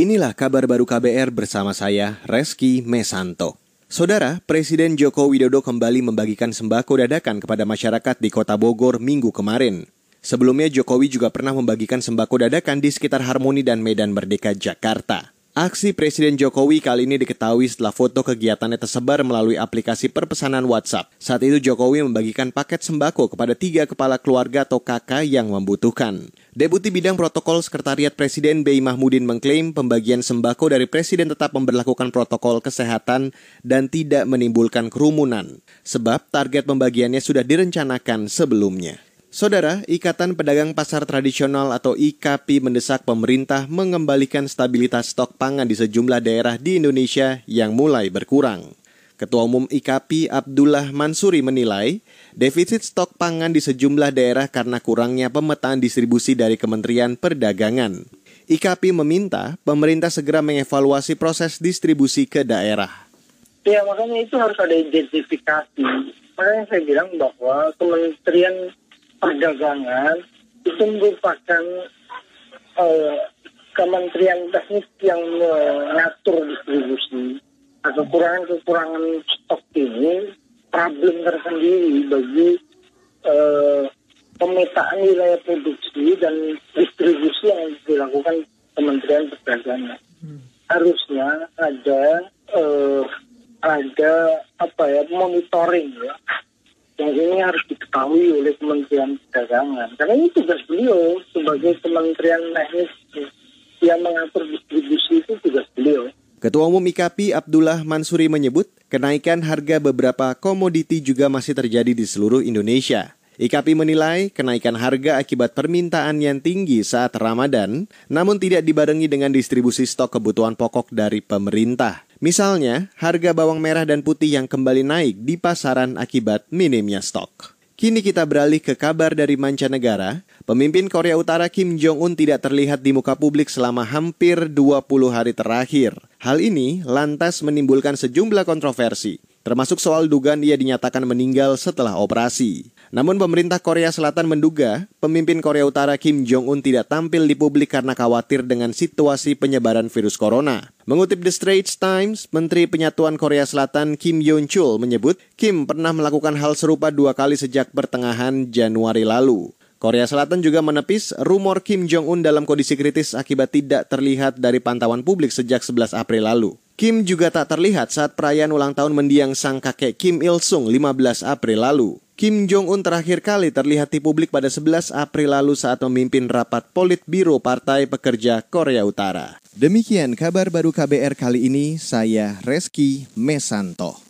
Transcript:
Inilah kabar baru KBR bersama saya, Reski Mesanto. Saudara, Presiden Joko Widodo kembali membagikan sembako dadakan kepada masyarakat di kota Bogor minggu kemarin. Sebelumnya Jokowi juga pernah membagikan sembako dadakan di sekitar Harmoni dan Medan Merdeka, Jakarta. Aksi Presiden Jokowi kali ini diketahui setelah foto kegiatannya tersebar melalui aplikasi perpesanan WhatsApp. Saat itu Jokowi membagikan paket sembako kepada tiga kepala keluarga atau kakak yang membutuhkan. Deputi Bidang Protokol Sekretariat Presiden B. Mahmudin mengklaim pembagian sembako dari Presiden tetap memperlakukan protokol kesehatan dan tidak menimbulkan kerumunan. Sebab target pembagiannya sudah direncanakan sebelumnya. Saudara, Ikatan Pedagang Pasar Tradisional atau IKAPI mendesak pemerintah mengembalikan stabilitas stok pangan di sejumlah daerah di Indonesia yang mulai berkurang. Ketua Umum IKAPI Abdullah Mansuri menilai defisit stok pangan di sejumlah daerah karena kurangnya pemetaan distribusi dari Kementerian Perdagangan. IKAPI meminta pemerintah segera mengevaluasi proses distribusi ke daerah. Ya makanya itu harus ada identifikasi. Makanya saya bilang bahwa Kementerian perdagangan itu merupakan uh, kementerian teknis yang mengatur nah, kekurangan-kekurangan stok ini problem tersendiri bagi uh, pemetaan wilayah produksi dan distribusi yang dilakukan Kementerian Perdagangan. Hmm. Harusnya ada uh, ada apa ya monitoring ya yang ini harus diketahui oleh Kementerian Perdagangan. Karena ini tugas beliau sebagai Kementerian Teknis yang mengatur distribusi itu tugas beliau. Ketua Umum IKAPI Abdullah Mansuri menyebut kenaikan harga beberapa komoditi juga masih terjadi di seluruh Indonesia. IKAPI menilai kenaikan harga akibat permintaan yang tinggi saat Ramadan, namun tidak dibarengi dengan distribusi stok kebutuhan pokok dari pemerintah. Misalnya, harga bawang merah dan putih yang kembali naik di pasaran akibat minimnya stok. Kini kita beralih ke kabar dari mancanegara. Pemimpin Korea Utara Kim Jong-un tidak terlihat di muka publik selama hampir 20 hari terakhir. Hal ini lantas menimbulkan sejumlah kontroversi termasuk soal dugaan ia dinyatakan meninggal setelah operasi. Namun pemerintah Korea Selatan menduga pemimpin Korea Utara Kim Jong-un tidak tampil di publik karena khawatir dengan situasi penyebaran virus corona. Mengutip The Straits Times, Menteri Penyatuan Korea Selatan Kim Yon-chul menyebut Kim pernah melakukan hal serupa dua kali sejak pertengahan Januari lalu. Korea Selatan juga menepis rumor Kim Jong-un dalam kondisi kritis akibat tidak terlihat dari pantauan publik sejak 11 April lalu. Kim juga tak terlihat saat perayaan ulang tahun mendiang sang kakek Kim Il-sung 15 April lalu. Kim Jong-un terakhir kali terlihat di publik pada 11 April lalu saat memimpin rapat Politbiro Partai Pekerja Korea Utara. Demikian kabar baru KBR kali ini, saya Reski Mesanto.